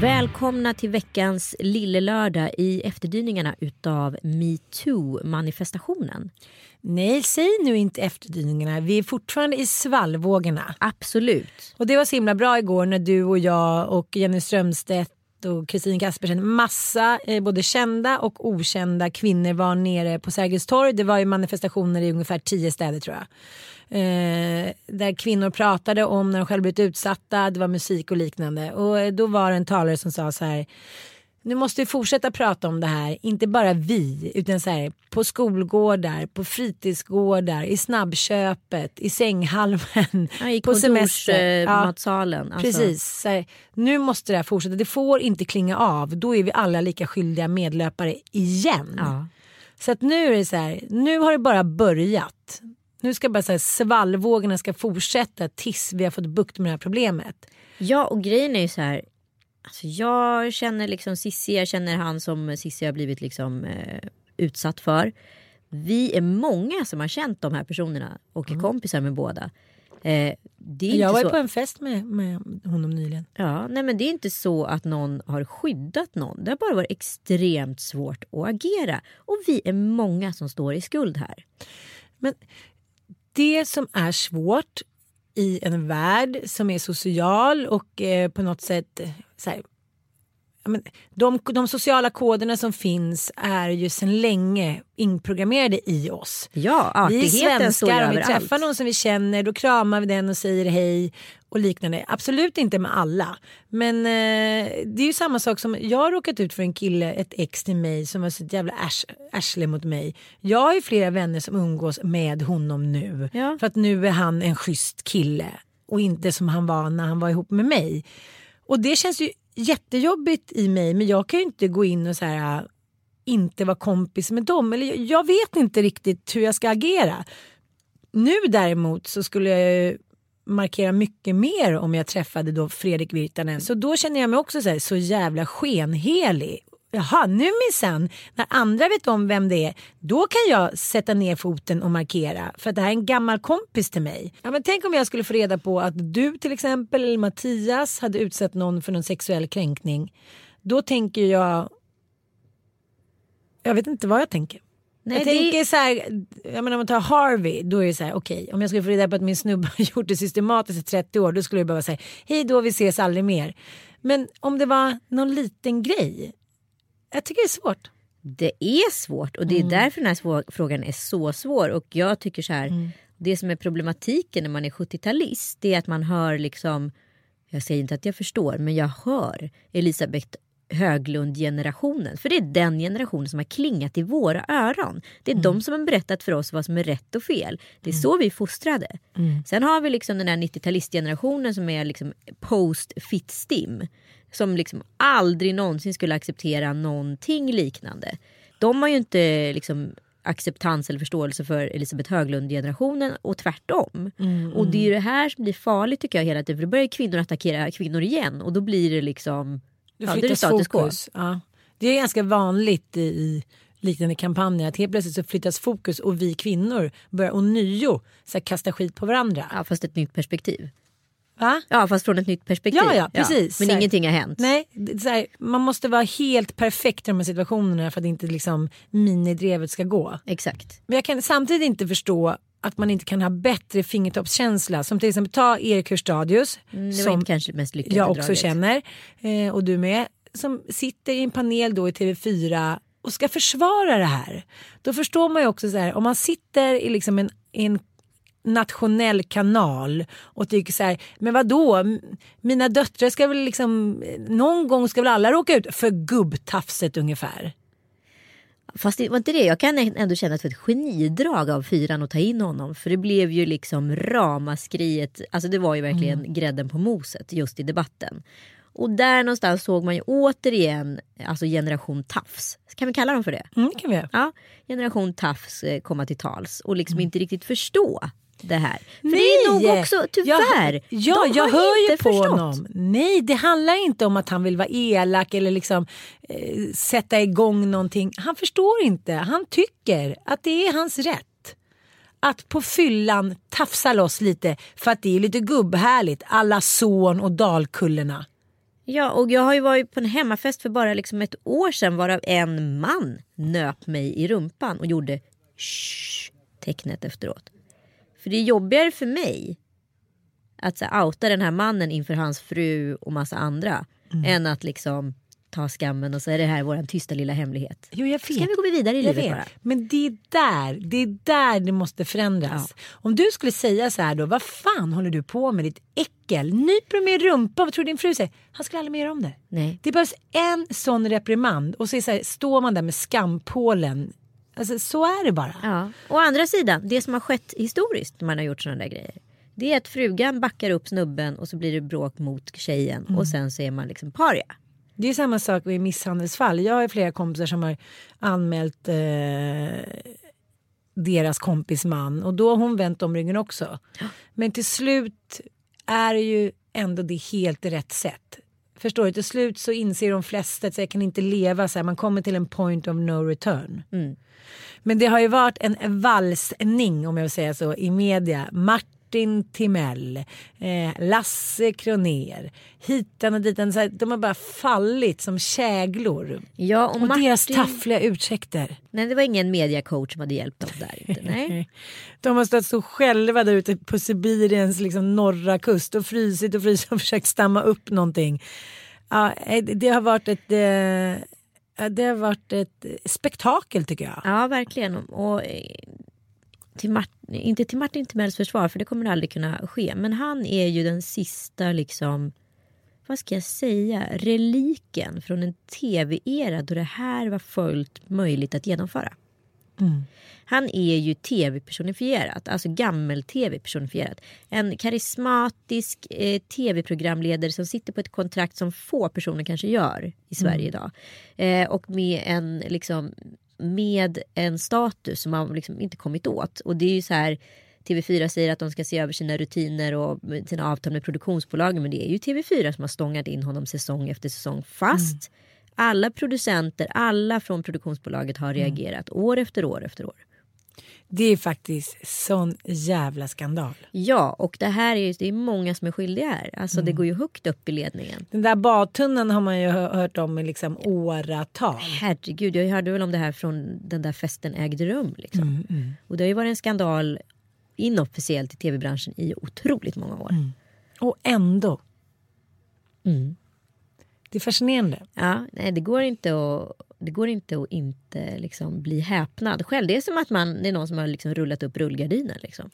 Välkomna till veckans lillelördag i efterdyningarna utav metoo-manifestationen. Nej, säg nu inte efterdyningarna. Vi är fortfarande i svallvågorna. Absolut. Och det var så himla bra igår när du och jag och Jenny Strömstedt och Kristin Kaspersen, massa eh, både kända och okända kvinnor var nere på Sergels torg. Det var ju manifestationer i ungefär tio städer tror jag. Eh, där kvinnor pratade om när de själva blivit utsatta, det var musik och liknande. Och eh, då var det en talare som sa så här nu måste vi fortsätta prata om det här, inte bara vi, utan så här, på skolgårdar, på fritidsgårdar, i snabbköpet, i sänghalmen, Ja, I på semester. Ja, matsalen. Alltså, Precis, så här, nu måste det här fortsätta, det får inte klinga av, då är vi alla lika skyldiga medlöpare igen. Ja. Så att nu är det så här, nu har det bara börjat. Nu ska bara så här, svallvågorna ska fortsätta tills vi har fått bukt med det här problemet. ja, och grejen är ju så här. Alltså jag känner liksom Cissi, jag känner han som Cissi har blivit liksom, eh, utsatt för. Vi är många som har känt de här personerna och är kompisar med båda. Eh, det är Mm. Jag var så... på en fest med, med honom nyligen. Ja, nej men det är inte så att någon har skyddat någon. Det har bara varit extremt svårt att agera. Och vi är många som står i skuld här. Men det som är svårt i en värld som är social och eh, på något sätt eh, så här, men de, de sociala koderna som finns är ju sedan länge inprogrammerade i oss. Ja, Vi artigheten står ju svenskar, om vi överallt. träffar någon som vi känner då kramar vi den och säger hej och liknande. Absolut inte med alla. Men eh, det är ju samma sak som jag har råkat ut för en kille, ett ex till mig som var så jävla ärs, ärsle mot mig. Jag har ju flera vänner som umgås med honom nu. Ja. För att nu är han en schysst kille och inte som han var när han var ihop med mig. Och det känns ju jättejobbigt i mig men jag kan ju inte gå in och så här inte vara kompis med dem. Eller jag- jag vet inte riktigt hur jag ska agera. Nu däremot så skulle jag ju markera mycket mer om jag träffade då Fredrik Virtanen. Så då känner jag mig också så, här, så jävla skenhelig. Jaha, nu minsann, när andra vet om vem det är, då kan jag sätta ner foten och markera. För att det här är en gammal kompis till mig. Ja, men tänk om jag skulle få reda på att du till exempel, eller Mattias, hade utsatt någon för någon sexuell kränkning. Då tänker jag... Jag vet inte vad jag tänker. Nej, jag det- tänker så här, jag menar om man tar Harvey, då är det så här, okej, om jag skulle få reda på att min snubbe har gjort det systematiskt i 30 år, då skulle jag bara säga, hej då, vi ses aldrig mer. Men om det var någon liten grej, jag tycker det är svårt. Det är svårt och det är Mm. därför den här frågan är så svår. Och jag tycker så här, Mm. det som är problematiken när man är 70-talist det är att man hör liksom, jag säger inte att jag förstår, men jag hör Elisabeth Höglund-generationen. För det är den generationen som har klingat i våra öron. Det är Mm. de som har berättat för oss vad som är rätt och fel. Det är så vi är fostrade. Mm. Sen har vi liksom den här 90-talistgenerationen som är liksom post-fit-stim. Som liksom aldrig någonsin skulle acceptera någonting liknande. De har ju inte liksom acceptans eller förståelse för Elisabeth Höglund-generationen och tvärtom. Mm, Och det är ju det här som blir farligt tycker jag hela tiden. För då börjar kvinnor attackera kvinnor igen och då blir det liksom... Det ja, då är det status fokus. Ja. Det är ganska vanligt i, liknande kampanjer att helt plötsligt så flyttas fokus och vi kvinnor börjar ånyo så här, kasta skit på varandra. Ja, fast ett nytt perspektiv. Va? Ja, fast från ett nytt perspektiv. Ja, ja, precis. Men Så här- ingenting har hänt. Nej, här, man måste vara helt perfekt i de här situationerna för att inte liksom minidrevet ska gå. Exakt. Men jag kan samtidigt inte förstå att man inte kan ha bättre fingertoppskänsla. Som till exempel ta Erik Hörstadius. Mm, som kanske mest lyckade jag också draget. känner. Eh, och du med. Som sitter i en panel då i TV4 och ska försvara det här. Då förstår man ju också så här om man sitter i liksom en, en nationell kanal och tycker så här, men vad då? mina döttrar ska väl liksom, någon gång ska väl alla råka ut för gubbtafset ungefär. Fast det var inte det. Jag kan ändå känna att det var ett genidrag av fyran att ta in honom. För det blev ju liksom ramaskriet. Alltså det var ju verkligen Mm. grädden på moset just i debatten. Och där någonstans såg man ju återigen alltså generation tafs. Kan vi kalla dem för det? Mm, kan vi. Ja, generation tafs eh, komma till tals och liksom Mm. inte riktigt förstå det här. För det är nog också tyvärr. Jag, ja, jag hör ju på förstått. honom. Nej, det handlar inte om att han vill vara elak eller liksom eh, sätta igång någonting. Han förstår inte. Han tycker att det är hans rätt. Att på fyllan tafsa loss lite för att det är lite gubbhärligt. Alla son och dalkullerna. Ja, och jag har ju varit på en hemmafest för bara liksom ett år sedan varav en man nöp mig i rumpan och gjorde shh tecknet efteråt. För det är jobbigare för mig att så här, outa den här mannen inför hans fru och massa andra Mm. än att liksom ta skammen och så är det här vår tysta lilla hemlighet. Jo, jag vet. Ska vi gå vidare i Jag livet vet. bara? Men det är där det, är där det måste förändras. Om du skulle säga så här då, vad fan håller du på med ditt äckel? Nyper du med i rumpan? Vad tror du din fru säger? Han skulle aldrig mer göra om det. Nej. Det behövs en sån reprimand och så, så här, står man där med skampålen. Alltså så är det bara. Ja. Å andra sidan, det som har skett historiskt när man har gjort sådana där grejer. Det är att frugan backar upp snubben och så blir det bråk mot tjejen Mm. och sen så är man liksom paria. Det är samma sak med misshandelsfall. Jag har flera kompisar som har anmält eh, deras kompis man och då har hon vänt om ryggen också. Men till slut är det ju ändå det helt rätt sätt. Förstår du? Till slut så inser de flesta att jag kan inte leva så här. Man kommer till en point of no return. Men det har ju varit en valsning om jag vill säga så i media. Martin Timell, eh, Lasse Kroner, hitan och ditan. Så här, de har bara fallit som käglor. Ja, och, Och Martin, deras taffliga ursäkter. Nej, det var ingen mediacoach som hade hjälpt dem där. Inte. Nej. De har stått så själva där ute på Sibiriens liksom, norra kust och frysit och frysit och försökt stamma upp någonting. Ja, eh, det har varit ett eh, det har varit ett spektakel tycker jag. Ja, verkligen. Och, eh, till Mart- inte till Martin Timells försvar, för det kommer aldrig kunna ske. Men han är ju den sista, liksom, vad ska jag säga, reliken från en tv-era då det här var fullt möjligt att genomföra. Han är ju tv-personifierat, alltså gammel-tv personifierat. En karismatisk eh, tv-programledare som sitter på ett kontrakt som få personer kanske gör i Sverige idag. Eh, och med en, liksom, med en status som man liksom inte kommit åt. Och det är ju så här TV4 säger att de ska se över sina rutiner och sina avtal med produktionsbolagen. Men det är ju TV4 som har stångat in honom säsong efter säsong. Fast alla producenter, alla från produktionsbolaget har reagerat år efter år efter år. Det är faktiskt sån jävla skandal. Ja, och det här är ju det är många som är skyldiga här. Alltså det går ju högt upp i ledningen. Den där badtunnan har man ju hö- hört om i liksom åratal. Herregud, jag hörde väl om det här från den där festen ägde rum. Liksom. Och det har ju varit en skandal inofficiellt i tv-branschen i otroligt många år. Och ändå. Mm. Det är fascinerande. Ja, nej, det går inte att, det går inte att inte liksom bli häpnad själv. Det är som att man, det är någon som har liksom rullat upp rullgardinen. Liksom.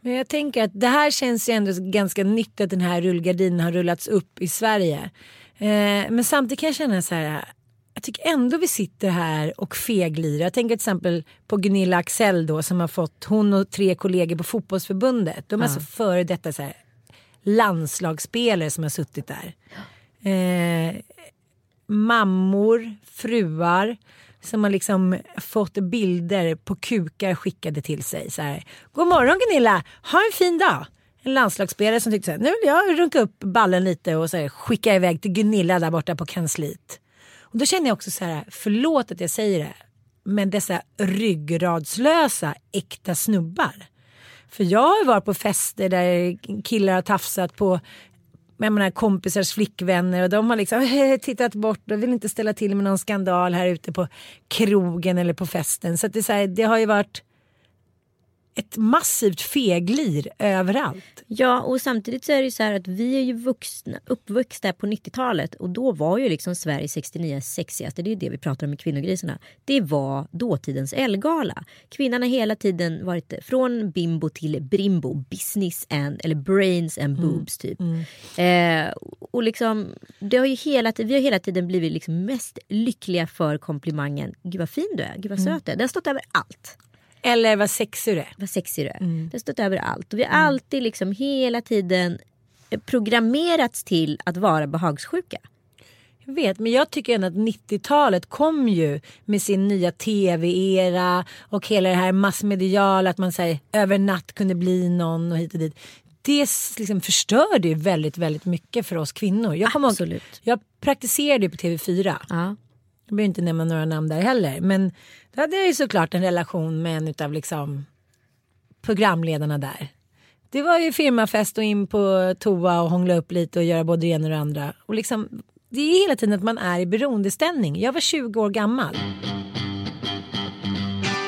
Men jag tänker att det här känns ju ändå ganska nytt att den här rullgardinen har rullats upp i Sverige. Eh, men samtidigt kan jag känna så här. Jag tycker ändå vi sitter här och feglirar. Jag tänker till exempel på Gunilla Axell då som har fått hon och tre kollegor på fotbollsförbundet. De är alltså före detta så här, landslagsspelare som har suttit där. Eh, mammor, fruar som har liksom fått bilder på kukar skickade till sig. Så här, God morgon Gunilla, ha en fin dag. En landslagsspelare som tyckte så här, nu vill jag runka upp ballen lite och så här, skicka iväg till Gunilla där borta på kansliet. Och då känner jag också så här, förlåt att jag säger det, men dessa ryggradslösa äkta snubbar. För jag har ju varit på fester där killar har tafsat på med mina kompisars flickvänner och de har liksom tittat bort och vill inte ställa till med någon skandal här ute på krogen eller på festen. Så, det, är så här, det har ju varit ett massivt feglir överallt. Ja och samtidigt så är det ju så här att vi är ju vuxna, uppvuxna på 90-talet och då var ju liksom Sverige 69 sexigaste. Det är det vi pratar om med kvinnogrisarna. Det var dåtidens Elgala. Kvinnan har hela tiden varit från bimbo till brimbo. Business and, eller brains and mm. boobs typ. Mm. Eh, och liksom, det har ju hela, vi har hela tiden blivit liksom mest lyckliga för komplimangen. Gud vad fin du är, gud vad mm. söt du är. Det har stått över allt. Eller vad sexig du är. Vad sexig du är. Mm. Det har stått överallt. Och vi har mm. alltid liksom hela tiden programmerats till att vara behagssjuka. Jag vet, men jag tycker ändå att 90-talet kom ju med sin nya tv-era och hela det här massmediala att man säger över natt kunde bli någon och hit och dit. Det liksom förstörde ju väldigt, väldigt mycket för oss kvinnor. Jag Absolut. Ihåg, jag praktiserade ju på TV4. Ja. Jag behöver inte nämna några namn där heller. Men då hade jag ju såklart en relation med en av liksom programledarna där. Det var ju firmafest och in på toa och hångla upp lite och göra både det ena och det andra. Och liksom, det är hela tiden att man är i beroendeställning. Jag var 20 år gammal.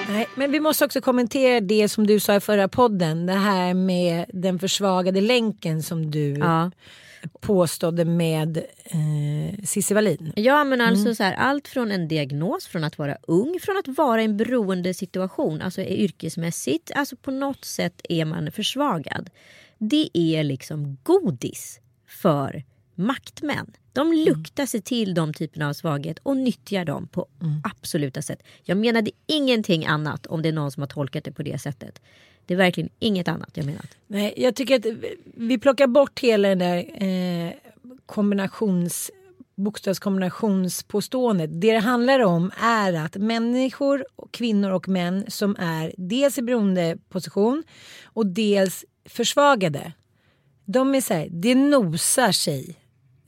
Nej, men vi måste också kommentera det som du sa i förra podden. Det här med den försvagade länken som du ja påstådde med eh, Cissi Wallin. Ja men alltså mm. så här, allt från en diagnos, från att vara ung, från att vara i en beroende situation, alltså yrkesmässigt, alltså på något sätt är man försvagad. Det är liksom godis för maktmän. De mm. luktar sig till de typerna av svaghet och nyttjar dem på mm. absoluta sätt. Jag menade ingenting annat om det är någon som har tolkat det på det sättet. Det är verkligen inget annat jag menat. Nej, jag tycker att vi plockar bort hela den där eh, kombinations bokstavskombinationspåståendet. Det det handlar om är att människor, kvinnor och män som är dels i beroendeposition och dels försvagade. De är så här, det nosar sig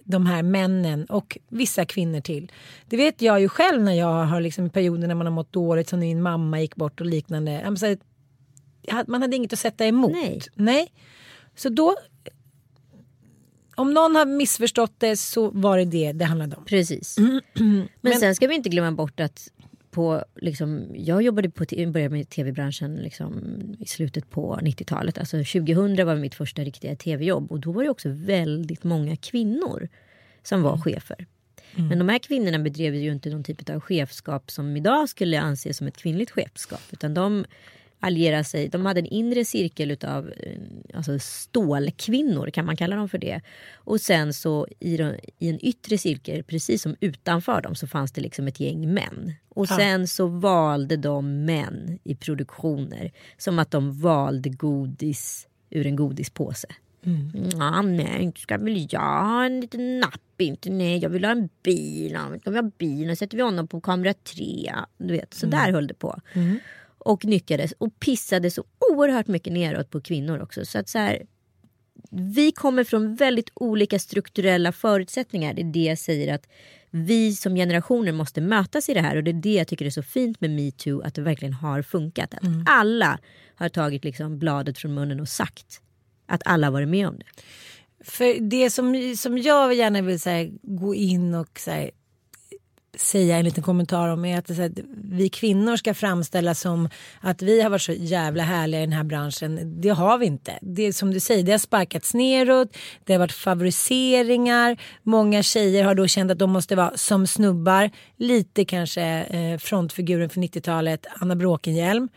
de här männen och vissa kvinnor till. Det vet jag ju själv när jag har liksom perioder när man har mått dåligt som när min mamma gick bort och liknande man hade inget att sätta emot. Nej. Nej. Så då om någon har missförstått det så var det det det handlade om. Precis. Mm. Men, Men sen ska vi inte glömma bort att på, liksom, jag jobbade på, började med tv-branschen liksom, i slutet på 90-talet. Alltså 2000 var mitt första riktiga tv-jobb och då var det också väldigt många kvinnor som var mm. chefer. Mm. Men de här kvinnorna bedrev ju inte någon typ av chefskap som idag skulle anses som ett kvinnligt chefskap. Utan de alliera sig. De hade en inre cirkel av eh, alltså stålkvinnor, kan man kalla dem för det. Och sen så i, de, i en yttre cirkel, precis som utanför dem, så fanns det liksom ett gäng män. Och sen så valde de män i produktioner som att de valde godis ur en godispåse. Mm. Ja, nej, inte ska väl jag ha en liten napp. Inte, nej, jag vill ha en bil. Ska vi ha bil? Nu sätter vi honom på kamera tre. Du vet, så mm. där höll det på. Mm och nyttjades och pissade så oerhört mycket neråt på kvinnor också. Så att så här, vi kommer från väldigt olika strukturella förutsättningar. Det är det jag säger att vi som generationer måste mötas i det här och det är det jag tycker är så fint med metoo att det verkligen har funkat. Att mm. alla har tagit liksom bladet från munnen och sagt att alla har varit med om det. För det som, som jag gärna vill här, gå in och här, säga en liten kommentar om är att, att vi kvinnor ska framställas som att vi har varit så jävla härliga i den här branschen. Det har vi inte. Det är som du säger, det har sparkats neråt, det har varit favoriseringar. Många tjejer har då känt att de måste vara som snubbar. Lite kanske eh, frontfiguren för 90-talet, Anna Bråkenhielm.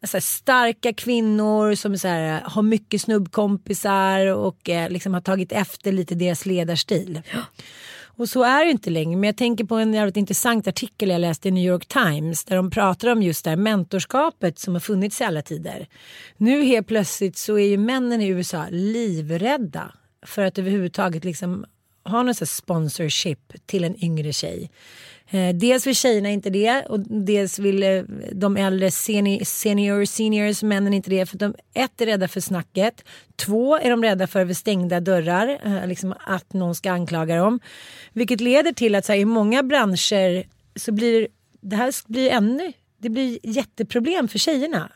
Alltså, starka kvinnor som så här, har mycket snubbkompisar och eh, liksom har tagit efter lite deras ledarstil. Ja. Och så är det inte längre. Men jag tänker på en jävligt intressant artikel jag läste i New York Times där de pratar om just det här mentorskapet som har funnits i alla tider. Nu helt plötsligt så är ju männen i USA livrädda för att överhuvudtaget liksom ha någon sån sponsorship till en yngre tjej. Eh, dels vill tjejerna inte det och dels vill eh, de äldre seni senior, seniors, männen inte det. För de, ett är rädda för snacket. Två är de rädda för stängda dörrar, eh, liksom att någon ska anklaga dem. Vilket leder till att så här, i många branscher så blir det här blir ännu, det blir jätteproblem för tjejerna.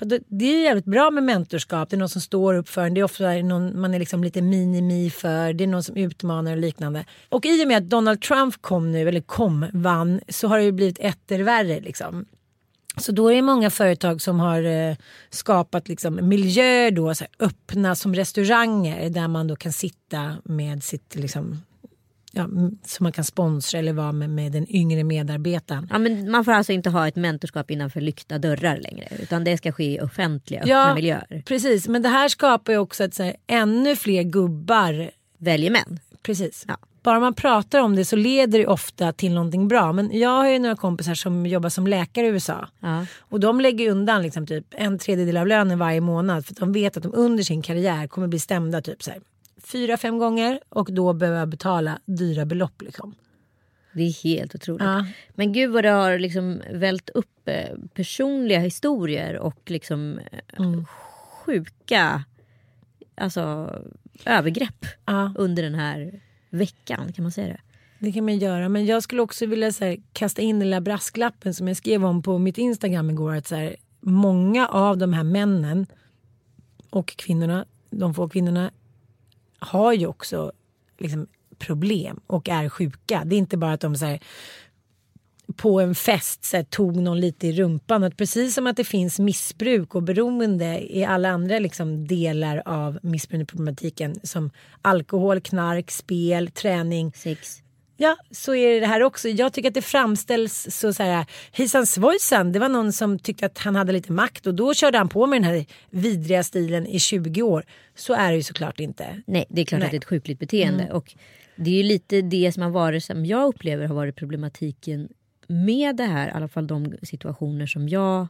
För det är jävligt bra med mentorskap. Det är någon som står upp för en. Det är ofta någon man är liksom lite minimi för. Det är någon som utmanar och liknande. Och i och med att Donald Trump kom nu, eller kom, vann, så har det ju blivit ettervärre liksom. Så då är det många företag som har eh, skapat liksom miljöer då, så här, öppna som restauranger där man då kan sitta med sitt liksom, ja, som man kan sponsra eller vara med, med den yngre medarbetaren. Ja, men man får alltså inte ha ett mentorskap innanför lyckta dörrar längre utan det ska ske i offentliga, öppna ja, miljöer. Precis, men det här skapar ju också att så här, ännu fler gubbar väljer män. Precis. Ja. Bara man pratar om det så leder det ofta till någonting bra. Men jag har ju några kompisar som jobbar som läkare i USA. Ja. Och de lägger undan liksom typ en tredjedel av lönen varje månad. För de vet att de under sin karriär kommer bli stämda typ så här, fyra, fem gånger och då behöver jag betala dyra belopp. Liksom. Det är helt otroligt. Ja. Men gud vad det har liksom vält upp eh, personliga historier och liksom eh, Mm. sjuka alltså, övergrepp Ja. under den här veckan. Kan man säga det? Det kan man göra. Men jag skulle också vilja här, kasta in den lilla brasklappen som jag skrev om på mitt Instagram igår. Att så här, många av de här männen och kvinnorna, de få kvinnorna, har ju också liksom, problem och är sjuka. Det är inte bara att de så här, på en fest så här, tog någon lite i rumpan. Att precis som att det finns missbruk och beroende i alla andra liksom, delar av missbruksproblematiken som alkohol, knark, spel, träning. Sex. Ja, så är det här också. Jag tycker att det framställs så, så här, hejsan svojsan, det var någon som tyckte att han hade lite makt och då körde han på med den här vidriga stilen i 20 år. Så är det ju såklart inte. Nej, det är klart Nej. att det är ett sjukligt beteende. Mm. Och det är ju lite det som har varit, som jag upplever har varit problematiken med det här. I alla fall de situationer som jag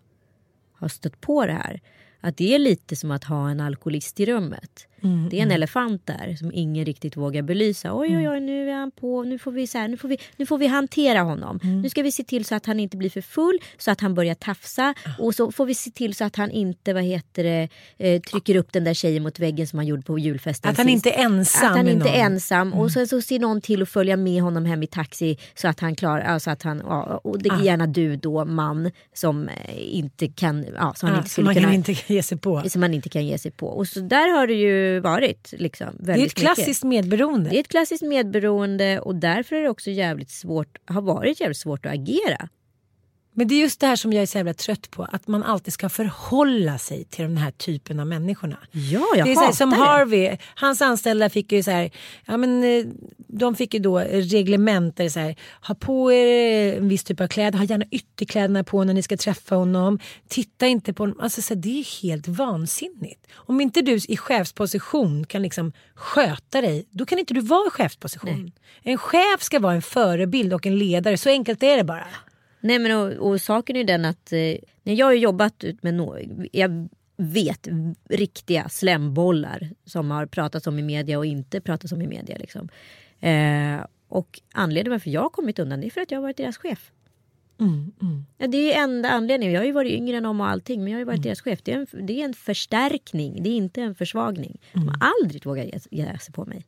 har stött på det här. Att det är lite som att ha en alkoholist i rummet. Mm, det är en elefant där som ingen riktigt vågar belysa. Oj, oj, oj, nu är han på. Nu får vi, så här, nu får vi, nu får vi hantera honom. Mm. Nu ska vi se till så att han inte blir för full, så att han börjar tafsa. Ah. Och så får vi se till så att han inte vad heter det, eh, trycker upp den där tjejen mot väggen som han gjorde på julfesten Att han sist. inte är ensam Att han inte är. Mm. ensam. Och sen så ser någon till att följa med honom hem i taxi så att han klarar, alltså att han, ja, och det är Ah. gärna du då man som eh, inte kan, ja, som han Ja, inte skulle man kunna kan inte ge sig på. som man inte kan ge sig på. Och så där har det ju varit. Liksom, Det är ett klassiskt medberoende. Mycket. Det är ett klassiskt medberoende och därför är det också jävligt svårt, har varit jävligt svårt att agera. Men det är just det här som jag är så jävla trött på. Att man alltid ska förhålla sig till den här typen av människorna. Ja, jag det är så här, som det. Harvey, hans anställda fick ju så här, ja men eh, de fick ju då reglement där det så här, ha på er en viss typ av kläder, ha gärna ytterkläderna på när ni ska träffa honom, titta inte på honom, alltså så här, det är helt vansinnigt. Om inte du i chefsposition kan liksom sköta dig, då kan inte du vara i chefsposition. En chef ska vara en förebild och en ledare, så enkelt är det bara. Nej men och, och saken är den att eh, när jag har jobbat ut med no, jag vet riktiga slembollar som har pratats om i media och inte pratats om i media. Liksom. Eh, och anledningen varför jag har kommit undan det är för att jag har varit deras chef. Mm, mm. Ja, det är enda anledningen. Jag har ju varit yngre än dem och allting men jag har ju Mm. varit deras chef. Det är, en, det är en förstärkning, det är inte en försvagning. De Mm. har aldrig vågat ge, ge sig på mig.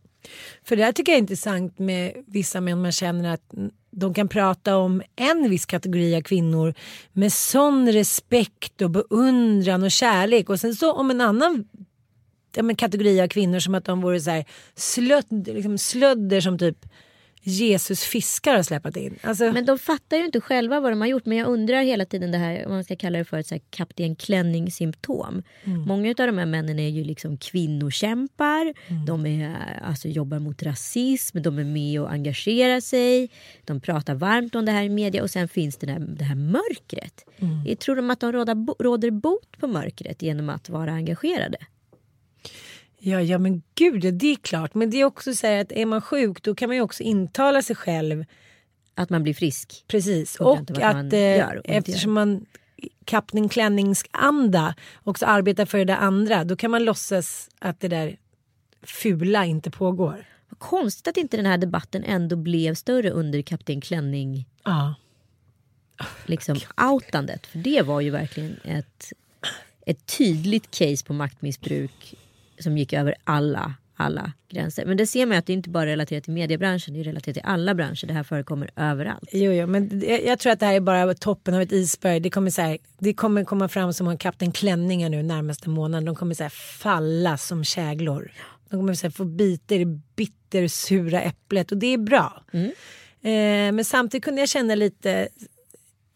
För det här tycker jag är intressant med vissa män man känner att de kan prata om en viss kategori av kvinnor med sån respekt och beundran och kärlek. Och sen så om en annan ja, men kategori av kvinnor som att de vore så här slöd, liksom slödder som typ Jesus fiskar har släpat in. Alltså, Men de fattar ju inte själva vad de har gjort. Men jag undrar hela tiden det här, om man ska kalla det för ett så här kapten Klänning symptom. Många av de här männen är ju liksom kvinnokämpar. De är, alltså, jobbar mot rasism. De är med och engagerar sig. De pratar varmt om det här i media. Och sen finns det där, det här mörkret. Jag tror de att de råder, råder bot på mörkret genom att vara engagerade? Ja, ja men gud, det är klart. Men det är också så här att är man sjuk då kan man ju också intala sig själv Att man blir frisk. Precis, och vad att man eh, gör och eftersom man Kapten Klennings anda också arbetar för det där andra då kan man låtsas att det där fula inte pågår. Vad konstigt att inte den här debatten ändå blev större under Kapten Klänning Ja. liksom outandet. För det var ju verkligen ett, ett tydligt case på maktmissbruk som gick över alla, alla gränser. Men det ser man ju att det inte bara är relaterat till mediebranschen, det är relaterat till alla branscher. Det här förekommer överallt. Jo, jo, men jag tror att det här är bara toppen av ett isberg. Det kommer, så här, det kommer komma fram som en Kapten Klänningar nu närmaste månaden. De kommer så här, falla som käglor. De kommer så här, få bita i det bittersura äpplet och det är bra. Eh, men samtidigt kunde jag känna lite,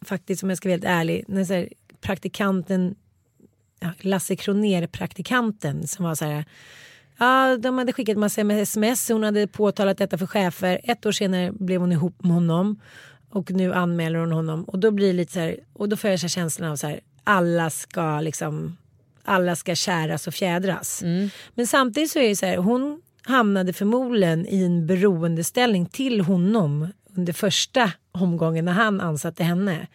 faktiskt om jag ska vara helt ärlig, när så praktikanten, ja, Lasse Kroner praktikanten som var så här Ja, de hade skickat massa sms. Hon hade påtalat detta för chefer. Ett år senare blev hon ihop med honom. Och nu anmäler hon honom. Och då blir det lite så här. Och då får jag så känslan av så här. Alla ska liksom. Alla ska käras och fjädras. Men samtidigt så är det så här. Hon hamnade förmodligen i en beroendeställning till honom. Under första omgången när han ansatte henne.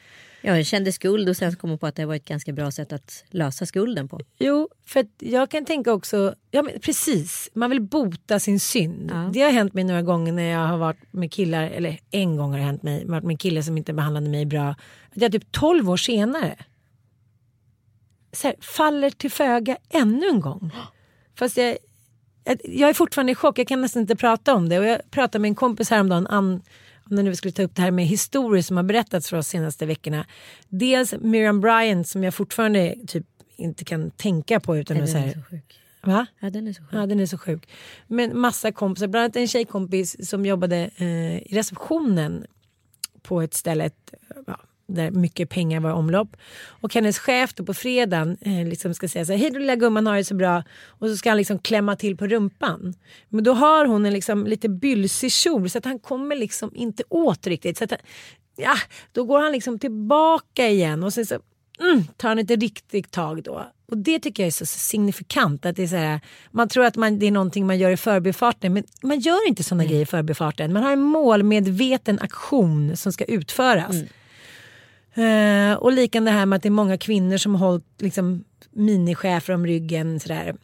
Ja, jag kände skuld och sen kom hon på att det var ett ganska bra sätt att lösa skulden på. Jo, för jag kan tänka också, ja men precis, man vill bota sin synd. Ja. Det har hänt mig några gånger när jag har varit med killar, eller en gång har det hänt mig, varit med killar som inte behandlade mig bra. Att jag typ 12 år senare här, faller till föga ännu en gång. Fast jag, jag- är fortfarande i chock, jag kan nästan inte prata om det. Och jag pratade med en kompis häromdagen, Ann, när vi skulle ta upp det här med historier som har berättats för oss senaste veckorna. Dels Miriam Bryant som jag fortfarande typ inte kan tänka på utan Den att säga. Va? Ja, den är så sjuk. Ja den är så sjuk. Men massa kompisar, bland annat en tjejkompis som jobbade eh, i receptionen på ett ställe ett, där mycket pengar var i omlopp. Och hennes chef då på fredagen eh, liksom ska säga så här, hej då lilla gumman har det så bra. Och så ska han liksom klämma till på rumpan. Men då har hon en liksom lite bylsig kjol så att han kommer liksom inte åt riktigt. Så att, ja, då går han liksom tillbaka igen och sen så mm, tar han ett riktigt tag då. Och det tycker jag är så signifikant. Att det är så här, man tror att man, det är någonting man gör i förbifarten men man gör inte sådana grejer i förbifarten. Man har en målmedveten aktion som ska utföras. Eh, och likadant det här med att det är många kvinnor som har hållit liksom, minichefer om ryggen. Sådär.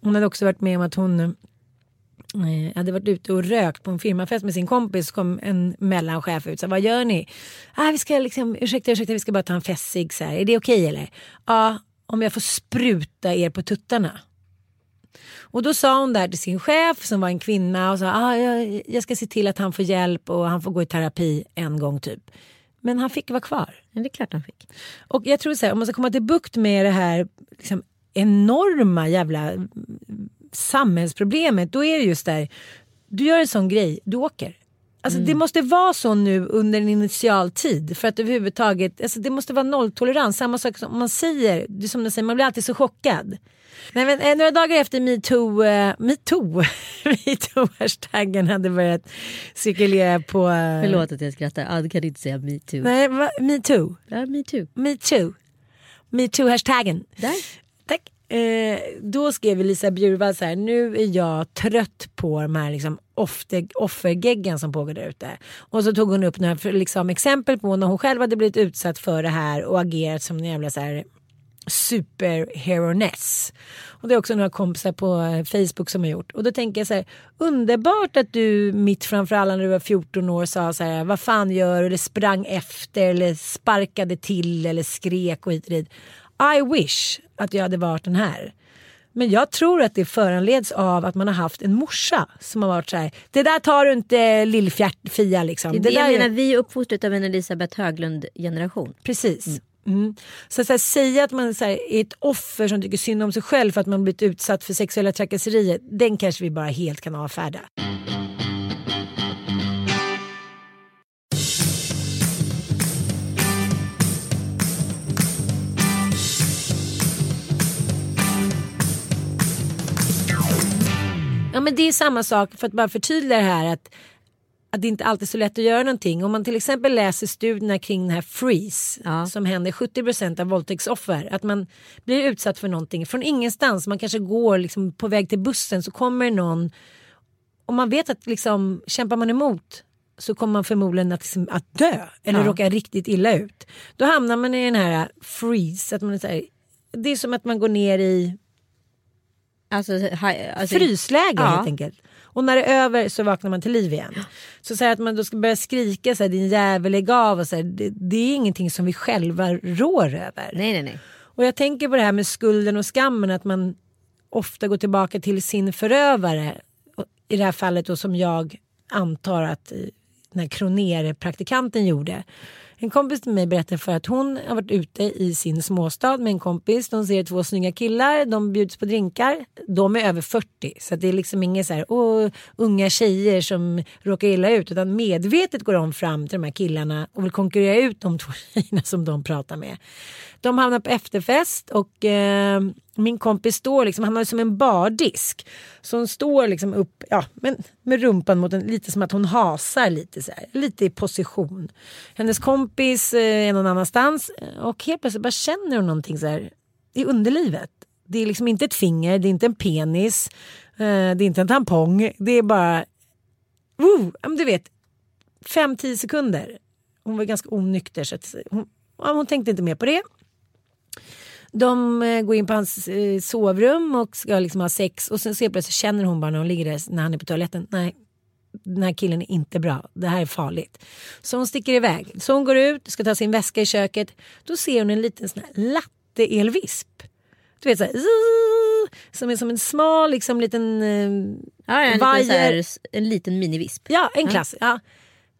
Hon hade också varit med om att hon eh, hade varit ute och rökt på en firmafest med sin kompis. Så kom en mellanchef ut. Så, vad gör ni? Ah, vi ska liksom, ursäkta, ursäkta, vi ska bara ta en fessig. Så här. Är det okej eller? Ja, om jag får spruta er på tuttarna. Och då sa hon där till sin chef som var en kvinna och sa ah, jag, jag ska se till att han får hjälp och han får gå i terapi en gång typ. Men han fick vara kvar. Men det är klart han fick. Och jag tror så här, om man ska komma till bukt med det här liksom, enorma jävla mm, samhällsproblemet, då är det just där, du gör en sån grej, du åker. Alltså det måste vara så nu under en initialtid för att överhuvudtaget, alltså det måste vara nolltolerans. Samma sak som man säger, det som de säger, man blir alltid så chockad. Nej, men, eh, några dagar efter metoo, eh, metoo, metoo-hashtaggen hade börjat cirkulera på... eh, Förlåt att jag skrattar. Ad kan inte säga metoo. Nej, va, metoo. Ja, metoo. Metoo. Metoo-hashtaggen. Där. Tack. Eh, då skrev Lisa Bjurvall så här, nu är jag trött på de här liksom offer, offergeggen som pågår där ute. Och så tog hon upp några liksom, exempel på när hon själv hade blivit utsatt för det här och agerat som en jävla så här superheroness. Och det är också några kompisar på eh, Facebook som har gjort. Och då tänker jag så här, underbart att du mitt framför alla när du var 14 år sa så här, vad fan gör du? Eller sprang efter eller sparkade till eller skrek och hit och dit. I wish att jag hade varit den här. Men jag tror att det föranleds av att man har haft en morsa som har varit så här, det där tar du inte lillfjärt-Fia liksom. Det är det där jag menar, vi är uppfostrade av en Elisabeth Höglund-generation. Precis. Mm. Mm. Så att så här, säga att man så här, är ett offer som tycker synd om sig själv för att man blivit utsatt för sexuella trakasserier. Den kanske vi bara helt kan avfärda. Ja men det är samma sak för att bara förtydliga det här att att det inte alltid är så lätt att göra någonting. Om man till exempel läser studierna kring den här freeze Ja. som händer 70% av våldtäktsoffer. Att man blir utsatt för någonting från ingenstans. Man kanske går liksom på väg till bussen så kommer någon och man vet att liksom, kämpar man emot så kommer man förmodligen att, liksom, att dö eller Ja. råka riktigt illa ut. Då hamnar man i den här freeze. Att man är här, det är som att man går ner i Alltså, hi, alltså, frysläge Ja. helt enkelt. Och när det är över så vaknar man till liv igen. Så, så här, att man då ska börja skrika så här, din jävel lägg av och så här, det, det är ingenting som vi själva rår över. Nej, nej, nej. Och jag tänker på det här med skulden och skammen att man ofta går tillbaka till sin förövare. I det här fallet då som jag antar att eh, den här Kroner-praktikanten gjorde. En kompis till mig berättade för att hon har varit ute i sin småstad med en kompis. De ser två snygga killar, de bjuds på drinkar. De är över 40 så det är liksom inga så här, åh, unga tjejer som råkar illa ut utan medvetet går de fram till de här killarna och vill konkurrera ut de två tjejerna som de pratar med. De hamnar på efterfest och eh, min kompis står liksom, han har som en bardisk. Så hon står liksom upp ja, men med rumpan mot en, lite som att hon hasar lite så här, lite i position. Hennes kompis eh, är någon annanstans eh, och helt plötsligt bara känner hon någonting så här i underlivet. Det är liksom inte ett finger, det är inte en penis, eh, det är inte en tampong. Det är bara, uh, du vet, 5-10 sekunder. Hon var ganska onykter så att hon, hon tänkte inte mer på det. De eh, går in på hans eh, sovrum och ska liksom ha sex och sen så plötsligt känner hon bara när hon ligger där när han är på toaletten. Nej, den här killen är inte bra. Det här är farligt. Så hon sticker iväg. Så hon går ut, ska ta sin väska i köket. Då ser hon en liten sån här latte-elvisp. Du vet så här, som är som en smal liksom liten eh, ja, en, vajer. liten, här, en liten minivisp. Ja, en klass. Ja.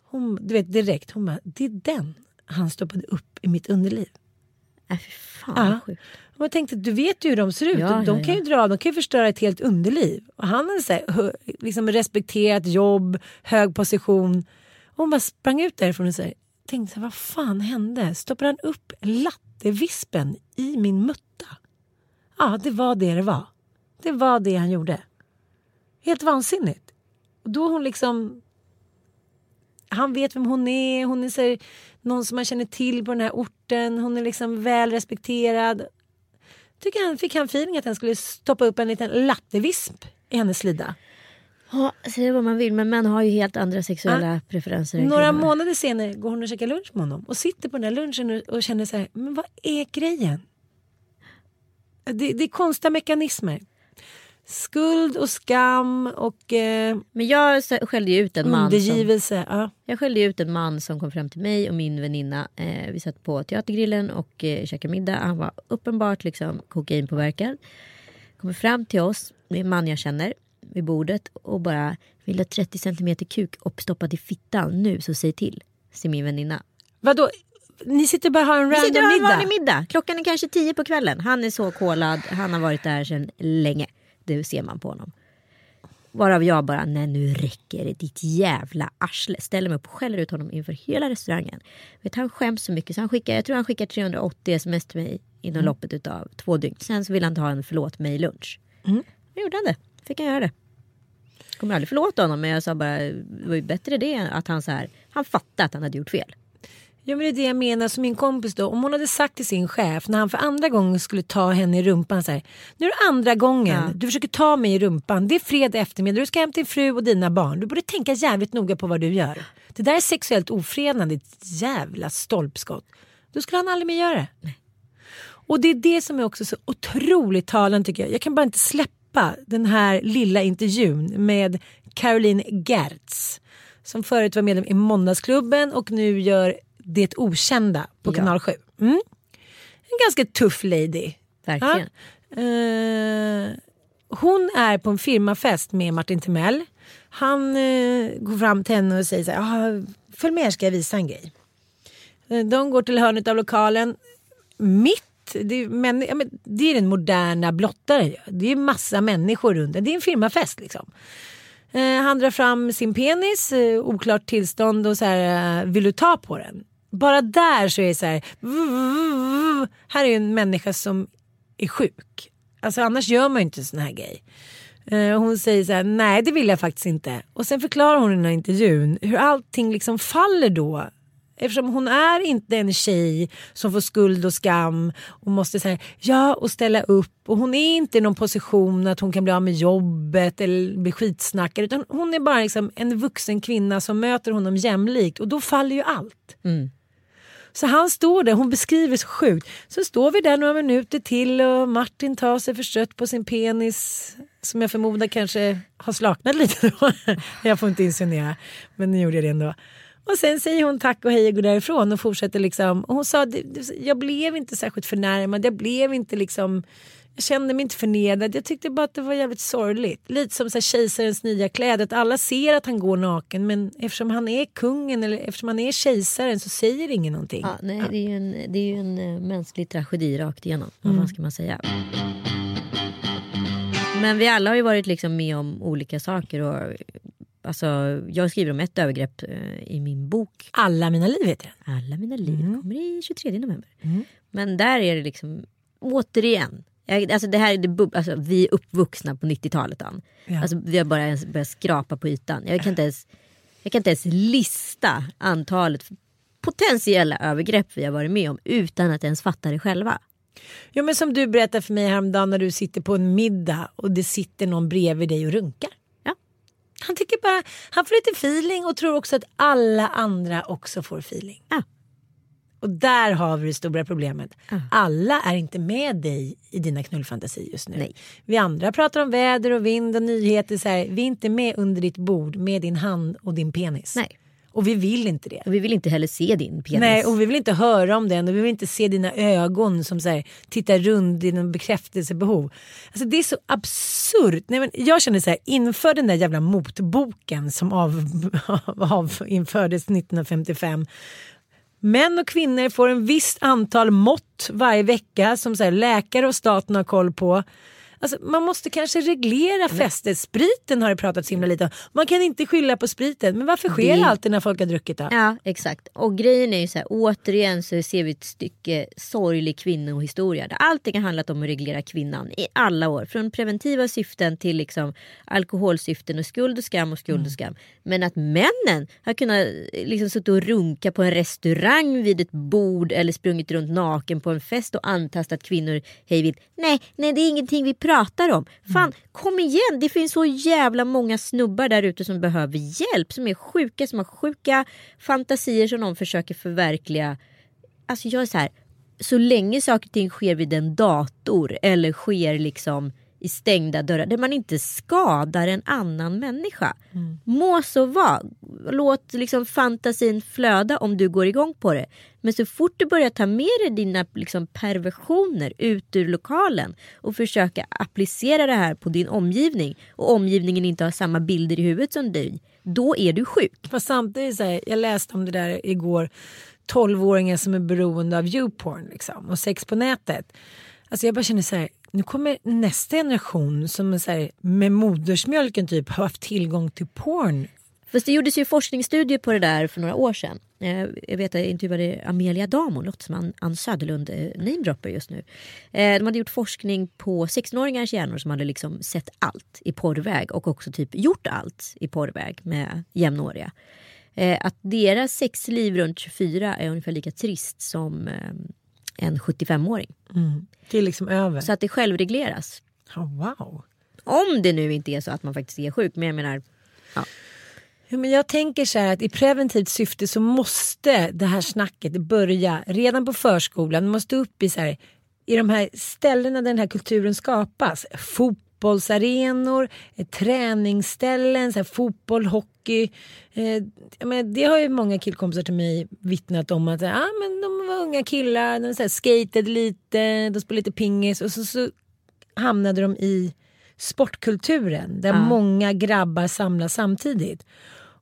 Hon, du vet direkt, hon bara, det är den han stoppade upp i mitt underliv. Äh, fy fan ja. sjukt. Jag tänkte, du vet ju hur de ser ut. Ja, de ja, kan ju dra, de kan ju förstöra ett helt underliv. Och han hade så här, liksom respekterat jobb, hög position. Och hon bara sprang ut därifrån och så här, tänkte, vad fan hände? Stoppade han upp lattevispen i min mutta? Ja, det var det det var. Det var det han gjorde. Helt vansinnigt. Och då hon liksom... Han vet vem hon är. Hon är så här, någon som man känner till på den här orten. Hon är liksom väl respekterad. Tycker han fick han feeling att han skulle stoppa upp en liten lattevisp i hennes slida. Ja, säga vad man vill men män har ju helt andra sexuella preferenser. än Några kvinnor. månader senare går hon och käkar lunch med honom och sitter på den där lunchen och- och känner så här, men vad är grejen? Det, det är konstiga mekanismer. Skuld och skam och eh, Men jag skällde ju ut en man som, undergivelse. Ja. Jag skällde ut en man som kom fram till mig och min väninna. Eh, vi satt på teatergrillen och eh, käkade middag. Han var uppenbart liksom kokainpåverkad. Kommer fram till oss, det är en man jag känner, vid bordet och bara vill ha 30 centimeter kuk uppstoppad i fittan nu så säg till. Säger min väninna. Vadå? Ni sitter bara och har en random middag? middag. Klockan är kanske tio på kvällen. Han är så kolad. Han har varit där sedan länge. Det ser man på honom. Varav jag bara, nej nu räcker det ditt jävla arsle. Ställer mig upp och skäller ut honom inför hela restaurangen. Vet, han skäms så mycket så han skickar, jag tror han skickar 380 sms till mig inom loppet utav två dygn. Sen så vill han ta en förlåt mig lunch. Mm. Då gjorde han det. Fick han göra det. Kommer aldrig förlåta honom men jag sa bara, det var ju bättre det att han så här, han fattade att han hade gjort fel. Ja men det är det jag menar som min kompis då. Om hon hade sagt till sin chef när han för andra gången skulle ta henne i rumpan så här. Nu är det andra gången Ja. du försöker ta mig i rumpan. Det är fredag eftermiddag. Du ska hem till din fru och dina barn. Du borde tänka jävligt noga på vad du gör. Det där är sexuellt ofredande. Ett jävla stolpskott. Då skulle han aldrig mer göra det. Och det är det som är också så otroligt talande tycker jag. Jag kan bara inte släppa den här lilla intervjun med Caroline Gertz. Som förut var medlem i Måndagsklubben och nu gör Det Okända på Ja. kanal 7. Mm. En ganska tuff lady. Verkligen. Ja. Eh, hon är på en firmafest med Martin Timell. Han eh, går fram till henne och säger så här, "Ah, följ med ska jag visa en grej. Eh, De går till hörnet av lokalen. Mitt, det är, men, ja, men, det är den moderna blottaren. Det är massa människor runt. Det är en firmafest liksom. Eh, han drar fram sin penis, eh, oklart tillstånd och så här, eh, vill du ta på den? Bara där så är det så här, här är ju en människa som är sjuk. Alltså annars gör man ju inte en sån här grej. Eh, hon säger så här, nej det vill jag faktiskt inte. Och sen förklarar hon i den här intervjun hur allting liksom faller då. Eftersom hon är inte en tjej som får skuld och skam och måste säga ja och ställa upp. Och hon är inte i någon position att hon kan bli av med jobbet eller bli skitsnackad. Utan hon är bara liksom en vuxen kvinna som möter honom jämlikt och då faller ju allt. Mm. Så han står där, hon beskriver så sjukt. Så står vi där några minuter till och Martin tar sig förstrött på sin penis. Som jag förmodar kanske har slaknat lite då. jag får inte insinuera. Men nu gjorde jag det ändå. Och sen säger hon tack och hej och går därifrån och fortsätter liksom. Och hon sa jag blev inte särskilt förnärmad. Jag blev inte liksom jag kände mig inte förnedrad. Jag tyckte bara att det var jävligt sorgligt. Lite som så här, kejsarens nya kläder. Att alla ser att han går naken men eftersom han är kungen eller eftersom han är kejsaren så säger ingen någonting. Ja, nej, Det är ju en, det är ju en uh, mänsklig tragedi rakt igenom. Mm. Vad ska man säga? Men vi alla har ju varit liksom med om olika saker. Och, alltså, jag skriver om ett övergrepp uh, i min bok. Alla mina liv heter den. Alla mina liv. Mm. kommer i 23 november. Mm. Men där är det liksom återigen jag, alltså det här är det, alltså, vi är uppvuxna på 90-talet. Ja. Alltså, vi har bara ens börjat skrapa på ytan. Jag kan, inte ens, jag kan inte ens lista antalet potentiella övergrepp vi har varit med om utan att ens fatta det själva. Ja, men som du berättade för mig häromdagen när du sitter på en middag och det sitter någon bredvid dig och runkar. Ja. Han tycker bara, han får lite feeling och tror också att alla andra också får feeling. Ja. Och där har vi det stora problemet. Mm. Alla är inte med dig i dina knullfantasier just nu. Nej. Vi andra pratar om väder och vind och nyheter. Så här, vi är inte med under ditt bord med din hand och din penis. Nej. Och vi vill inte det. Och vi vill inte heller se din penis. Nej, och vi vill inte höra om den och vi vill inte se dina ögon som så här, tittar runt i någon bekräftelsebehov. Alltså det är så absurt. Nej, men jag känner så här, inför den där jävla motboken som av, av, infördes 1955 Män och kvinnor får en visst antal mått varje vecka som så här, läkare och staten har koll på. Alltså, man måste kanske reglera festet. Spriten har det pratats himla lite om. Man kan inte skylla på spriten. Men varför sker det alltid när folk har druckit då? Ja exakt. Och grejen är ju så här, återigen så ser vi ett stycke sorglig kvinnohistoria. Där allting har handlat om att reglera kvinnan i alla år. Från preventiva syften till liksom alkoholsyften och skuld och skam och skuld och mm. skam. Men att männen har kunnat liksom suttit och runka på en restaurang vid ett bord eller sprungit runt naken på en fest och antastat kvinnor hejvilt. Nej, nej det är ingenting vi pratar om. Fan, mm. kom igen! Det finns så jävla många snubbar där ute som behöver hjälp. Som är sjuka, som har sjuka fantasier som de försöker förverkliga. Alltså jag är så här, så länge saker och ting sker vid en dator eller sker liksom i stängda dörrar där man inte skadar en annan människa. Mm. Må så vara. Låt liksom fantasin flöda om du går igång på det. Men så fort du börjar ta med dig dina liksom perversioner ut ur lokalen och försöka applicera det här på din omgivning och omgivningen inte har samma bilder i huvudet som dig. Då är du sjuk. Fast samtidigt, så här, jag läste om det där igår. 12-åringar som är beroende av youporn liksom, och sex på nätet. Alltså jag bara känner så här, nu kommer nästa generation som så här, med modersmjölken typ har haft tillgång till porn. Fast det gjordes ju forskningsstudier på det där för några år sedan. Eh, jag vet att jag intervjuade Amelia Damo, låter som Ann Söderlund-namedroppar eh, just nu. Eh, de hade gjort forskning på 16-åringars hjärnor som hade liksom sett allt i porrväg och också typ gjort allt i porrväg med jämnåriga. Att deras sexliv runt 24 är ungefär lika trist som ehm, en 75-åring. Mm. Det är liksom över. Så att det självregleras. Oh, wow. Om det nu inte är så att man faktiskt är sjuk. Men jag menar. Ja. Ja, men jag tänker så här att i preventivt syfte så måste det här snacket börja redan på förskolan. Det måste upp i, så här, i de här ställena där den här kulturen skapas. Fotbollsarenor, eh, träningsställen, så fotboll, hockey. Eh, men det har ju många killkompisar till mig vittnat om att ah, men de var unga killar, de så skatade lite, de spelade lite pingis och så, så hamnade de i sportkulturen där ja. många grabbar samlas samtidigt.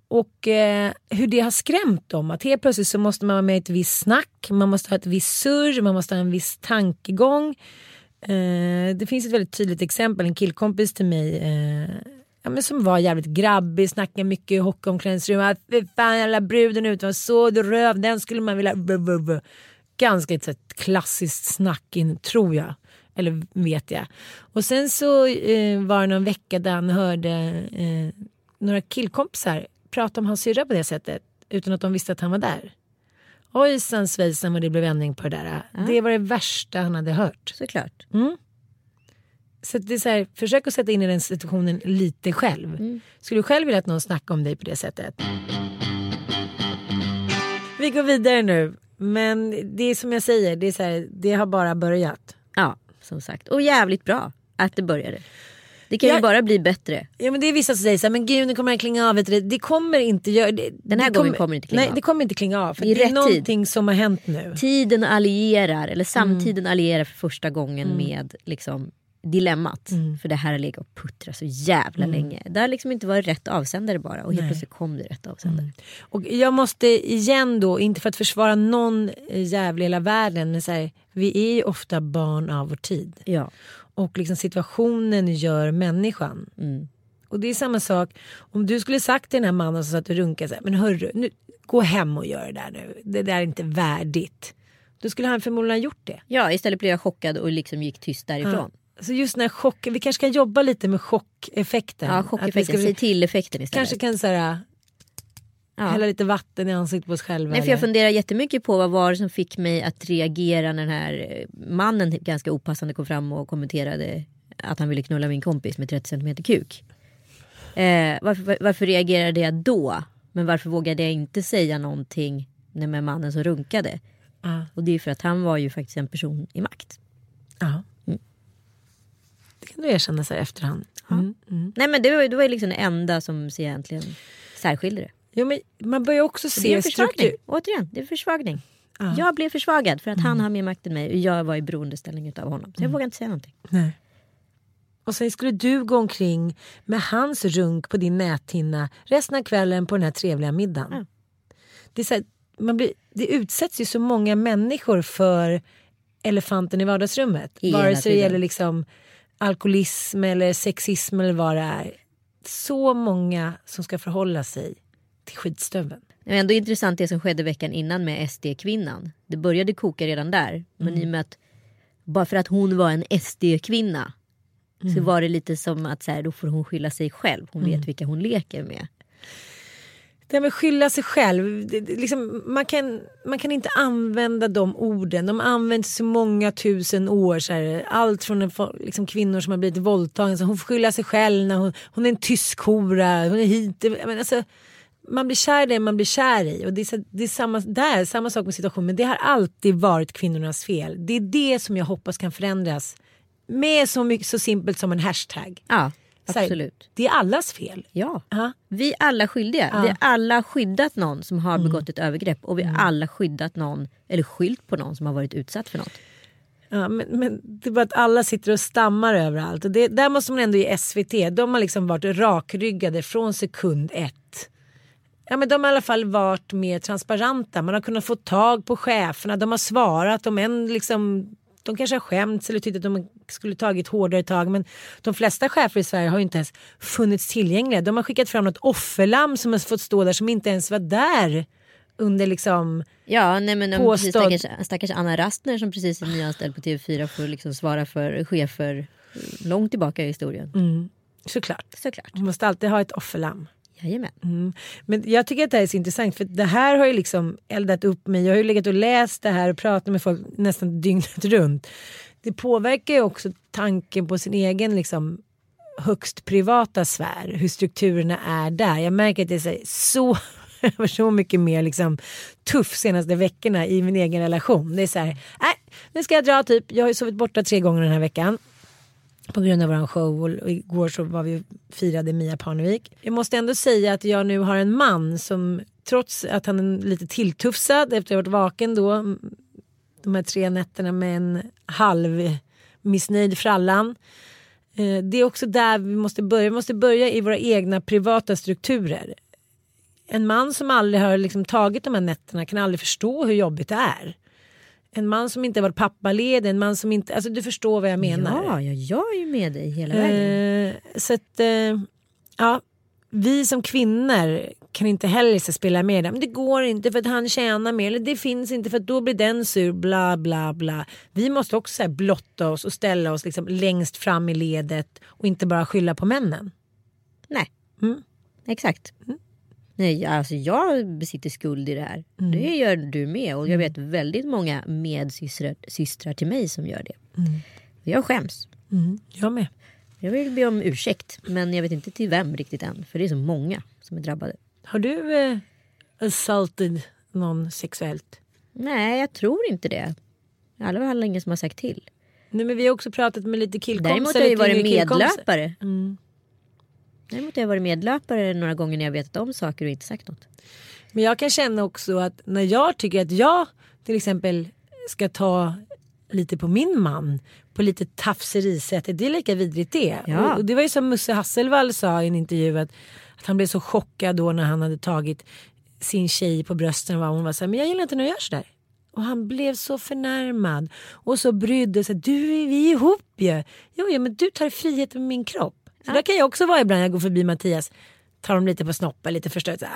Och eh, hur det har skrämt dem. Att helt plötsligt så måste man vara med i ett visst snack, man måste ha ett visst surr, man måste ha en viss tankegång. Eh, det finns ett väldigt tydligt exempel, en killkompis till mig eh, ja, men som var jävligt grabbig, snackade mycket i hockeyomklädningsrummet. Fy fan jävla bruden ute var så röv, den skulle man vilja... Ganska ett, ett klassiskt snack in, tror jag. Eller vet jag. Och sen så eh, var det någon vecka där han hörde eh, några killkompisar prata om hans syrra på det sättet. Utan att de visste att han var där. Ojsan svejsan vad det blev vändning på det där. Ja. Det var det värsta han hade hört. Såklart. Mm. Så det är så här, försök att sätta in i den situationen lite själv. Mm. Skulle du själv vilja att någon snackar om dig på det sättet? Vi går vidare nu. Men det är som jag säger, det, är så här, det har bara börjat. Ja, som sagt. Och jävligt bra att det började. Det kan ju Jag- bara bli bättre. Ja men det är vissa som säger så här, men gud nu kommer det klinga av. Du, det kommer inte göra det. Den här det gången kommer det inte klinga Nej av. det kommer inte klinga av. För I det är någonting som har hänt nu. Tiden allierar, eller Mm. samtiden allierar för första gången med liksom, dilemmat. Mm. För det här har legat och puttrat så jävla länge. Det har liksom inte varit rätt avsändare bara. Och helt plötsligt kom det rätt avsändare. Och jag måste igen då, inte för att försvara någon eh, jävla hela världen, men så här, vi är ju ofta barn av vår tid. Ja. Och liksom situationen gör människan. Mm. Och det är samma sak om du skulle sagt till den här mannen som satt och runkade så här, men hörru, nu, gå hem och gör det där nu. Det där är inte värdigt. Då skulle han förmodligen ha gjort det. ja, istället blev jag chockad och liksom gick tyst därifrån. Så just den här chocken, vi kanske kan jobba lite med chockeffekten. Ja, chockeffekten. Säg till effekten istället. Kanske kan så här, ja. hälla lite vatten i ansiktet på oss själva. Nej, för jag eller- funderar jättemycket på vad var det som fick mig att reagera när den här eh, mannen ganska opassande kom fram och kommenterade att han ville knulla min kompis med 30 cm kuk. Eh, varför, varför reagerade jag då? Men varför vågade jag inte säga någonting när med mannen som runkade? Ja. Och det är för att han var ju faktiskt en person i makt. Ja. Mm. Det kan du erkänna så här efterhand. Mm. Mm. Nej men det var, det var liksom det enda som egentligen särskilde det. Jo, men man börjar också Det är se en försvagning. struktur. Återigen, det är försvagning. Ja. Jag blev försvagad för att han har mer makt än mig och jag var i beroendeställning av honom. Så jag vågar inte säga någonting. Nej. Och sen skulle du gå omkring med hans runk på din näthinna resten av kvällen på den här trevliga middagen. Ja. Det, är så här, man blir, det utsätts ju så många människor för elefanten i vardagsrummet. Hela Vare sig det gäller liksom alkoholism eller sexism eller vad det är. Så många som ska förhålla sig till skitstöveln. Det är ändå intressant det som skedde veckan innan med SD-kvinnan. Det började koka redan där. Men i och med att bara för att hon var en SD-kvinna så var det lite som att så här, då får hon skylla sig själv. Hon vet vilka hon leker med. Det här med skylla sig själv. Det, det, liksom, man, kan, man kan inte använda de orden. De används så många tusen år. Så här, allt från en, liksom, kvinnor som har blivit våldtagna. Så hon får skylla sig själv. När hon, hon är en tysk hora. Hon är hit. Menar, alltså, man blir kär i det man blir kär i. Och det är, det är samma, där, samma sak med situationen. Men det har alltid varit kvinnornas fel. Det är det som jag hoppas kan förändras. Med så, mycket, så simpelt som en hashtag. Ja, Så här, absolut. Det är allas fel. Ja. Ja. Vi är alla skyldiga. Vi har alla skyddat någon som har begått ett övergrepp. Och vi har alla skyddat någon, eller skylt på någon som har varit utsatt för något. Ja, men, men det är bara att alla sitter och stammar överallt. Och det, där måste man ändå ge SVT. De har liksom varit rakryggade från sekund ett. Ja, men de har i alla fall varit mer transparenta. Man har kunnat få tag på cheferna. De har svarat. Om en liksom, de kanske har skämts eller tyckt att de skulle tagit hårdare tag. Men de flesta chefer i Sverige har ju inte ens funnits tillgängliga. De har skickat fram något offerlamm som har fått stå där som inte ens var där. Under liksom Ja, nej men om Påstådd- stackars, stackars Anna Rastner som precis är nyanställd på TV4 får liksom svara för chefer långt tillbaka i historien. såklart. Såklart. Man måste alltid ha ett offerlamm. Jajamän. Mm. Men jag tycker att det här är så intressant för det här har ju liksom eldat upp mig. Jag har ju legat och läst det här och pratat med folk nästan dygnet runt. Det påverkar ju också tanken på sin egen liksom högst privata sfär. Hur strukturerna är där. Jag märker att det är så, så, så mycket mer liksom tuff senaste veckorna i min egen relation. Det är så här, nej nu ska jag dra typ. Jag har ju sovit borta tre gånger den här veckan på grund av vår show och igår så var vi och firade Mia Parnevik. Jag måste ändå säga att jag nu har en man som trots att han är lite tilltufsad efter att ha varit vaken då de här tre nätterna med en halv missnöjd frallan. Eh, det är också där vi måste börja. Vi måste börja i våra egna privata strukturer. En man som aldrig har liksom tagit de här nätterna kan aldrig förstå hur jobbigt det är. En man som inte varit pappaledig, en man som inte... Alltså du förstår vad jag menar. Ja, ja, jag är ju med dig hela vägen. Eh, så att, eh, ja, vi som kvinnor kan inte heller spela med det. Men det går inte för att han tjänar mer. Eller det finns inte för att då blir den sur. Bla bla bla. Vi måste också så här, blotta oss och ställa oss liksom längst fram i ledet. Och inte bara skylla på männen. Nej, Mm. exakt. Nej, alltså jag besitter skuld i det här. Mm. Det gör du med. Och jag vet väldigt många medsystrar systrar till mig som gör det. Mm. Jag skäms. Mm, jag med. Jag vill be om ursäkt. Men jag vet inte till vem riktigt än. För det är så många som är drabbade. Har du eh, assaulted någon sexuellt? Nej, jag tror inte det. I alla fall ingen som har sagt till. Nej, men vi har också pratat med lite killkompisar. Däremot har jag ju varit medlöpare. Mm. Däremot har jag varit medlöpare några gånger när jag vetat om saker och inte sagt något. Men jag kan känna också att när jag tycker att jag till exempel ska ta lite på min man på lite tafserisättet. Det är lika vidrigt det. Ja. Och, det var ju som Musse Hasselvall sa i en intervju att, att han blev så chockad då när han hade tagit sin tjej på brösten och hon var så här, men jag gillar inte när du gör sådär. Och han blev så förnärmad och så brydd och så här, du vi är ihop ju. Jo, ja, men du tar frihet med min kropp. Så där kan jag också vara ibland jag går förbi Mattias. Tar dem lite på snoppen, lite förstört. Så.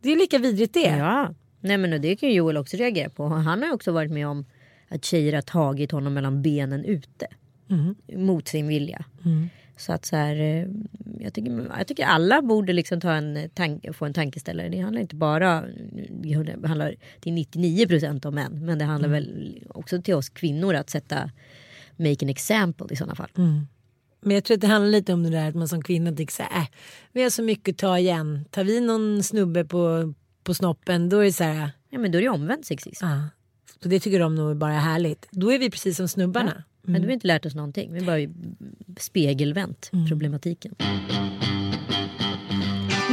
Det är lika vidrigt det. Ja, nej men det kan ju Joel också reagera på. Han har ju också varit med om att tjejer har tagit honom mellan benen ute. Mot sin vilja. Så att så här, eh, jag, tycker, jag tycker alla borde liksom ta en tank, få en tankeställare. Det handlar inte bara, det handlar till 99 procent om män. Men det handlar väl också till oss kvinnor att sätta make an example i sådana fall. Men jag tror att det handlar lite om det där att man som kvinna tycker så här, äh, vi har så mycket att ta igen. Tar vi någon snubbe på, på snoppen då är det så här, Ja men då är det omvänd sexism. ah, så det tycker de nog bara är härligt. Då är vi precis som snubbarna. Men då har vi inte lärt oss någonting. Vi har bara spegelvänt problematiken.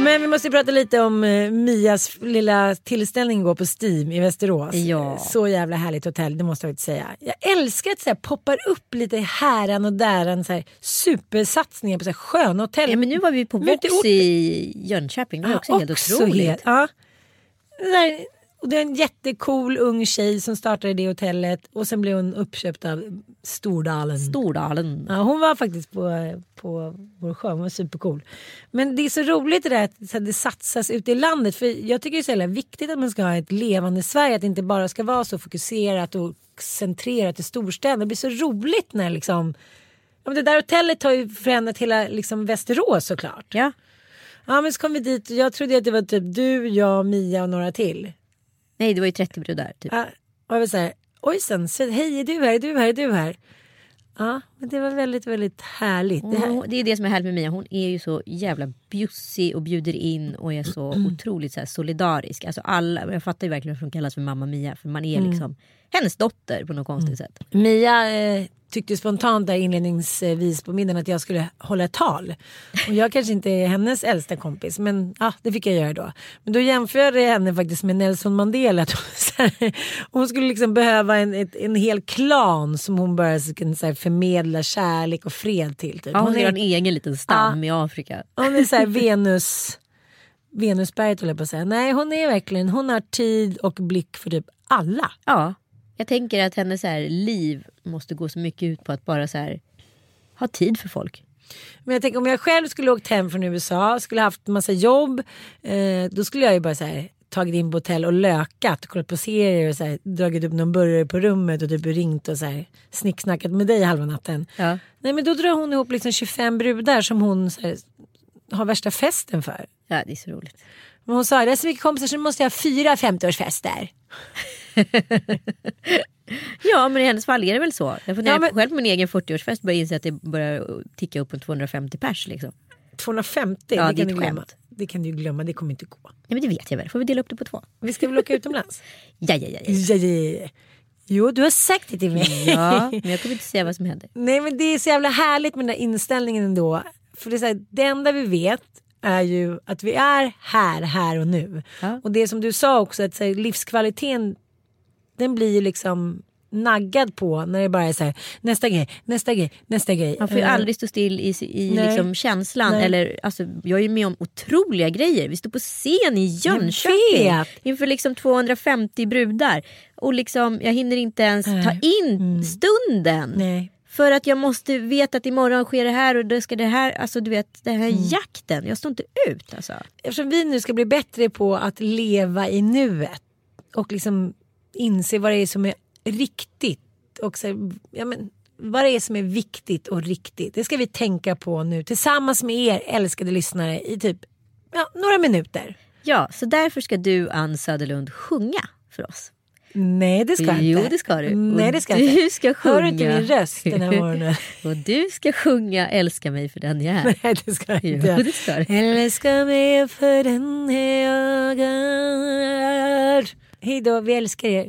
Men vi måste prata lite om eh, Mias lilla tillställning igår på Steam i Västerås. Ja. Så jävla härligt hotell, det måste jag faktiskt säga. Jag älskar att det så här, poppar upp lite häran och däran så här, supersatsningar på så här, sköna hotell. Ja men nu var vi på inte Vox gjort- i Jönköping. Det var också helt otroligt. helt- ja. Där- och det är en jättecool ung tjej som startade det hotellet och sen blev hon uppköpt av Stordalen. Stordalen. Ja, hon var faktiskt på, på vår show, hon var supercool. Men det är så roligt det där att det satsas ute i landet. För jag tycker det är så jävla viktigt att man ska ha ett levande Sverige. Att det inte bara ska vara så fokuserat och centrerat i storstäderna. Det blir så roligt när liksom... Ja, men det där hotellet har ju förändrat hela liksom, Västerås såklart. Ja. Ja men så kom vi dit och jag trodde att det var typ du, jag, Mia och några till. Nej det var ju 30 brudar. Typ. Ja, och jag var så här, ojsan, hej är du här, är du här, är du här? Ja, men det var väldigt, väldigt härligt. Det här, det är det som är härligt med Mia. Hon är ju så jävla bjussig och bjuder in och är så Mm. otroligt så solidarisk. Alltså alla, jag fattar ju verkligen varför hon kallas för mamma Mia. För man är Mm. liksom hennes dotter på något konstigt sätt. Mia eh, tyckte spontant där inledningsvis på middagen att jag skulle hålla ett tal. Och jag kanske inte är hennes äldsta kompis men ja, det fick jag göra då. Men då jämförde jag henne faktiskt med Nelson Mandela. Att hon, skulle liksom behöva en, ett, en hel klan som hon bara kunde så här, förmedla kärlek och fred till. Typ. Ja, hon är en egen liten stam i Afrika. Hon är så här Venus, Venusberget håller jag på att säga. Nej hon är verkligen, hon har tid och blick för typ alla. Ja, jag tänker att hennes här, liv måste gå så mycket ut på att bara så här, ha tid för folk. Men jag tänker om jag själv skulle åkt hem från USA, skulle haft massa jobb. Eh, då skulle jag ju bara här, tagit in på hotell och lökat, kollat på serier och så här, dragit upp någon burgare på rummet och typ ringt och så här, snicksnackat med dig halva natten. Ja. Nej men då drar hon ihop liksom 25 brudar som hon här, har värsta festen för. ja, det är så roligt. Men hon sa det är så mycket kompisar så nu måste jag ha fyra 50-årsfester. Ja, men i hennes fall är det väl så. Jag funderar Ja, men- själv på min egen 40-årsfest börjar inse att det börjar ticka upp på 250 pers. Liksom. 250, Ja, det det är ett skämt. Det kan du glömma, det kommer inte gå. Ja, men det vet jag väl. Får vi dela upp det på två? Vi ska väl åka utomlands? Ja, ja, ja. ja. ja, ja, ja. Jo, du har sagt det till mig. ja men jag kommer inte säga vad som händer. Nej men det är så jävla härligt med den där inställningen ändå. För det, är så här, det enda vi vet är ju att vi är här, här och nu. Ja. Och det som du sa också att så här, livskvaliteten den blir ju liksom naggad på när det bara är så här nästa grej, nästa grej, nästa grej. Man får ju Eh, aldrig stå still i, i Nej. liksom känslan. Nej. Eller, alltså, jag är ju med om otroliga grejer. Vi står på scen i Jönköping inför liksom 250 brudar. Och liksom, jag hinner inte ens ta in stunden. Nej. För att jag måste veta att imorgon sker det här och då ska det här, alltså du vet den här jakten. Jag står inte ut alltså. Eftersom vi nu ska bli bättre på att leva i nuet och liksom inse vad det är som är riktigt och så, ja, men, vad det är som är viktigt och riktigt. Det ska vi tänka på nu tillsammans med er älskade lyssnare i typ ja, några minuter. Ja, så därför ska du Ann Söderlund sjunga för oss. Nej det ska jag Jo, inte. det ska du. Nej Och det ska jag inte. du ska Hör du inte sjunga. min röst den här morgonen? och du ska sjunga Älska mig för den jag är. Nej det ska jag Jo, inte. det ska du. Älska mig för den jag är. Hej då, vi älskar er.